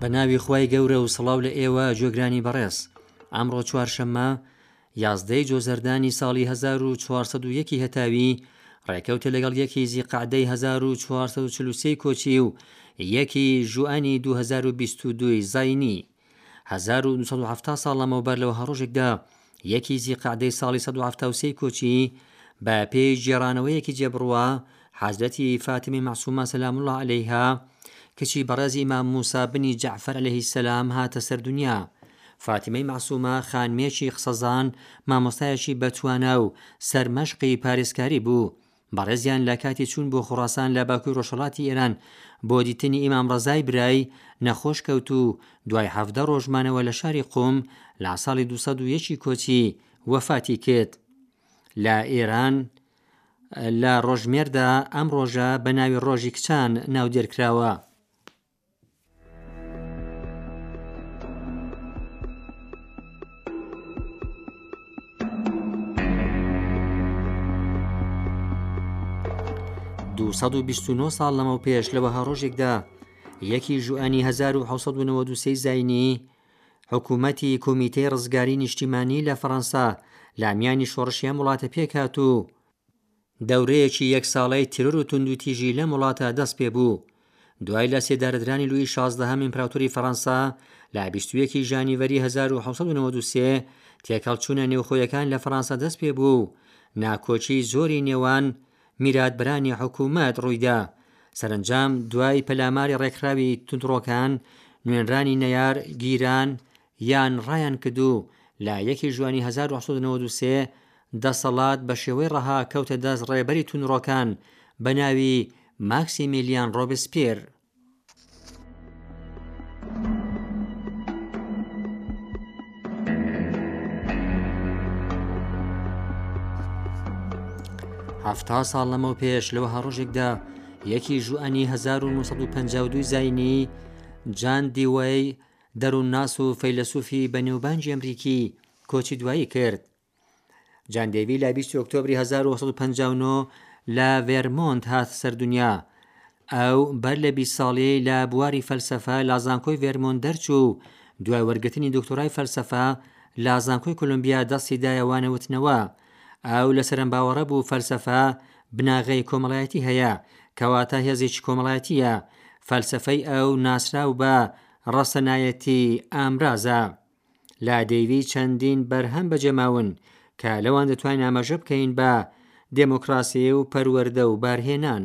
بە ناوی خی گەورە و سڵاو لە ئێوە جۆگرانی بەڕێز ئامڕۆ چوارشەممە یازدەی جۆزەردانی ساڵی 1940 هەتاوی ڕێکەوتە لەگەڵ یەکی زیقعدەی 1940 کۆچی و یەکی ژوئنی 2022 زینی هەزار و دوو سەد و حەفتا ساڵ لەمەوبەر لە وەهاڕۆژێکدا یەکی زی قەعدەی ساڵی سەد و حەفتا و سێی کۆچی، بە پێی گێڕانەوەیەکی جێبڕوا، حەزرەتی فاتیمەی مەعسوومە سەلام اللە علیها، کچی بەڕێزی ئیمام مووسا بنی جەعفەر علیە السلام هاتە سەر دونیا. فاتیمەی مەعسوومە خانمێکی قسەزان، مامۆستایەکی بەتوانا و سەرمەشقی پارێزکاری بوو. بەڕێزیان لە کاتی چوون بۆ خوڕاسان لە باکووی ڕۆژهەڵاتی ئێران بۆ دیتنی ئیمام ڕەزای برای، نەخۆش کەوت و دوای حەڤدە ڕۆژ مانەوە لە شاری قوم لە ساڵی دوو سەد و یەک ی کۆچی، وەفاتی کرد. لە ئێران لە ڕۆژمێردا ئەم ڕۆژە بە ناوی ڕۆژی کچان ناودێر کراوە. دوو سەد و بیست و نۆ ساڵ لەمەوپێش لە وەها ڕۆژێکدا یەکی ژوئەنی 1993 زینی حکوومەتی کۆمیتەی ڕزگاری نیشتیمانی لە فەڕەنسا لامیانی شۆڕشیان وڵاتە پێکات و دەورەیەکی یەک ساڵەی تیرۆر و توندوتیژی لەم وڵاتە دەست پێ بوو. دوای لە سێدارەدرانی لویی شازدەهەم ئیمپراتۆری فەڕەنسا لە بیست و یەک ی ژانیڤەری هەزار و حەوت سەد و نەوەد و سێ، تێکهەڵچوونە نێوخۆیەکان لە فەڕەنسا دەست پێ بوو و ناکۆکی زۆری نێوان میراتبرانی حکوومەت ڕووی دا. سەرەنجام دوای پەلاماری ڕێکخراوی توندڕۆکان، نوێنرانی نەیار، گیران، یان ڕایانکردو لە یەکی ژوئانی هەزار و نۆ سەد و نەوەد و سێ دەسەڵات بە شێوەی ڕەها کەوتە دەست ڕێبەری توندڕۆکان بە ناوی ماکسیمیلیان ڕۆبسپیێر. حەفتا ساڵ لەمەو پێش لە وەها ڕۆژێکدا یەکی ژوئانی هەزار و نۆ سەد و پەنجا و دوو زاینی جان دیوەی، دەروونناس و فەیلەسوفی بەنێوبانگی ئەمریکی کۆچی دوایی کرد. جان دێوی لە بیست ئۆکتۆبری هەزار و نۆ سەد و پەنجا و نۆ لە ڤێرمۆنت هات سەر دونیا. ئەو بەر لە بیست ساڵی لە بواری فەلسەفە لە زانکۆی ڤێرمۆنت دەرچوو و دوای وەرگرتنی دۆکتۆرای فەلسەفە لە زانکۆی کۆلۆمبیا دەستی دایە وانەوتنەوە. ئەو لەسەر ئەم باوەڕە بوو فەلسەفە بناغەی کۆمەڵایەتی هەیە، کەواتە هێزێکی کۆمەڵایەتییە. فەلسەفەی ئەو ناسراو بە، ڕەسەنایەتی ئامرازە لە دەیڤی چەندین بەرهەم بەجێماون کە لەوان دەتوانین ئاماژە بکەین بە دێمۆکڕاسی و پەروەردە و بارهێنان.